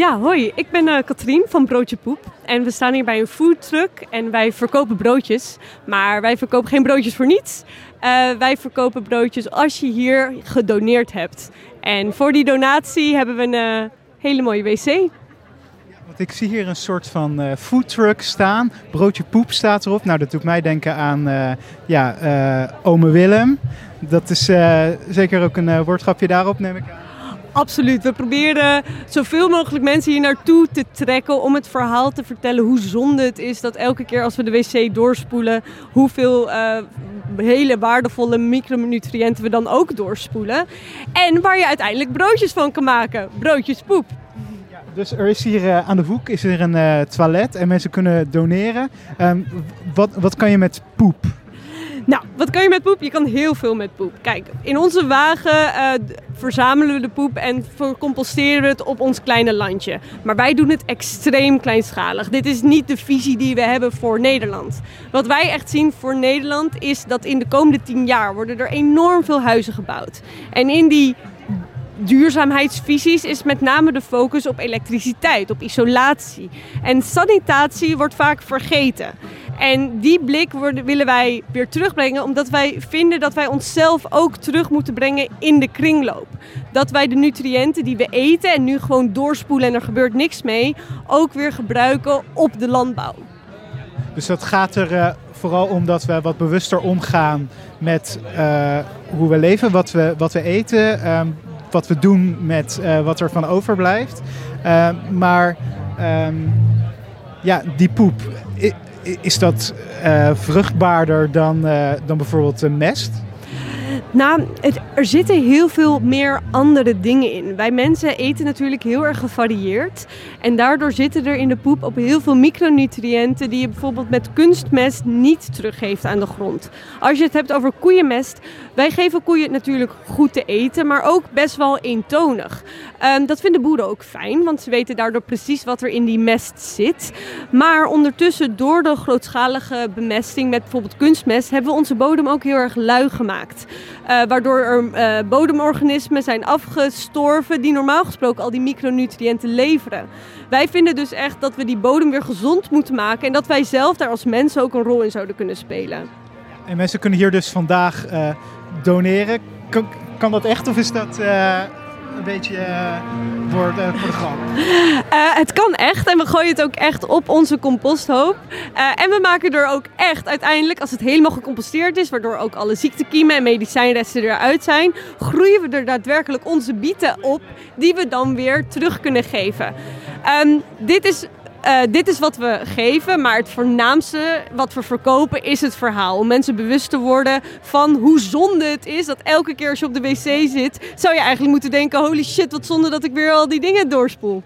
Ja, hoi. Ik ben uh, Katrien van Broodje Poep. En we staan hier bij een foodtruck en wij verkopen broodjes. Maar wij verkopen geen broodjes voor niets. Uh, wij verkopen broodjes als je hier gedoneerd hebt. En voor die donatie hebben we een uh, hele mooie wc. Want ik zie hier een soort van uh, foodtruck staan. Broodje Poep staat erop. Nou, dat doet mij denken aan ja, Ome Willem. Dat is zeker ook een woordgrapje daarop, neem ik aan. Absoluut. We proberen zoveel mogelijk mensen hier naartoe te trekken om het verhaal te vertellen hoe zonde het is dat elke keer als we de wc doorspoelen, hoeveel uh, hele waardevolle micronutriënten we dan ook doorspoelen. En waar je uiteindelijk broodjes van kan maken. Broodjes poep. Dus er is hier uh, aan de hoek is er een uh, toilet en mensen kunnen doneren. Um, wat, wat kan je met poep? Wat kan je met poep? Je kan heel veel met poep. Kijk, in onze wagen uh, verzamelen we de poep en composteren we het op ons kleine landje. Maar wij doen het extreem kleinschalig. Dit is niet de visie die we hebben voor Nederland. Wat wij echt zien voor Nederland is dat in de komende tien jaar worden er enorm veel huizen gebouwd. En in die duurzaamheidsvisies is met name de focus op elektriciteit, op isolatie. En sanitatie wordt vaak vergeten. En die blik willen wij weer terugbrengen, omdat wij vinden dat wij onszelf ook terug moeten brengen in de kringloop. Dat wij de nutriënten die we eten en nu gewoon doorspoelen en er gebeurt niks mee, ook weer gebruiken op de landbouw. Dus dat gaat er uh, vooral om dat we wat bewuster omgaan met uh, hoe we leven, wat we, wat we eten, uh, wat we doen met uh, wat er van overblijft. maar um, ja, die poep is dat uh, vruchtbaarder dan, uh, dan bijvoorbeeld mest? Nou, er zitten heel veel meer andere dingen in. Wij mensen eten natuurlijk heel erg gevarieerd. En daardoor zitten er in de poep op heel veel micronutriënten die je bijvoorbeeld met kunstmest niet teruggeeft aan de grond. Als je het hebt over koeienmest, wij geven koeien natuurlijk goed te eten, maar ook best wel eentonig. Um, dat vinden boeren ook fijn, want ze weten daardoor precies wat er in die mest zit. Maar ondertussen, door de grootschalige bemesting met bijvoorbeeld kunstmest, hebben we onze bodem ook heel erg lui gemaakt. Uh, waardoor er uh, bodemorganismen zijn afgestorven die normaal gesproken al die micronutriënten leveren. Wij vinden dus echt dat we die bodem weer gezond moeten maken en dat wij zelf daar als mensen ook een rol in zouden kunnen spelen. En mensen kunnen hier dus vandaag uh, doneren. Kan, kan dat echt of is dat een beetje uh, voor, de, voor de grap? Uh, het kan echt en we gooien het ook echt op onze composthoop. Uh, en we maken er ook echt uiteindelijk, als het helemaal gecomposteerd is, waardoor ook alle ziektekiemen en medicijnresten eruit zijn, groeien we er daadwerkelijk onze bieten op, die we dan weer terug kunnen geven. Um, dit is uh, dit is wat we geven, maar het voornaamste wat we verkopen is het verhaal. Om mensen bewust te worden van hoe zonde het is dat elke keer als je op de wc zit, zou je eigenlijk moeten denken: holy shit, wat zonde dat ik weer al die dingen doorspoel.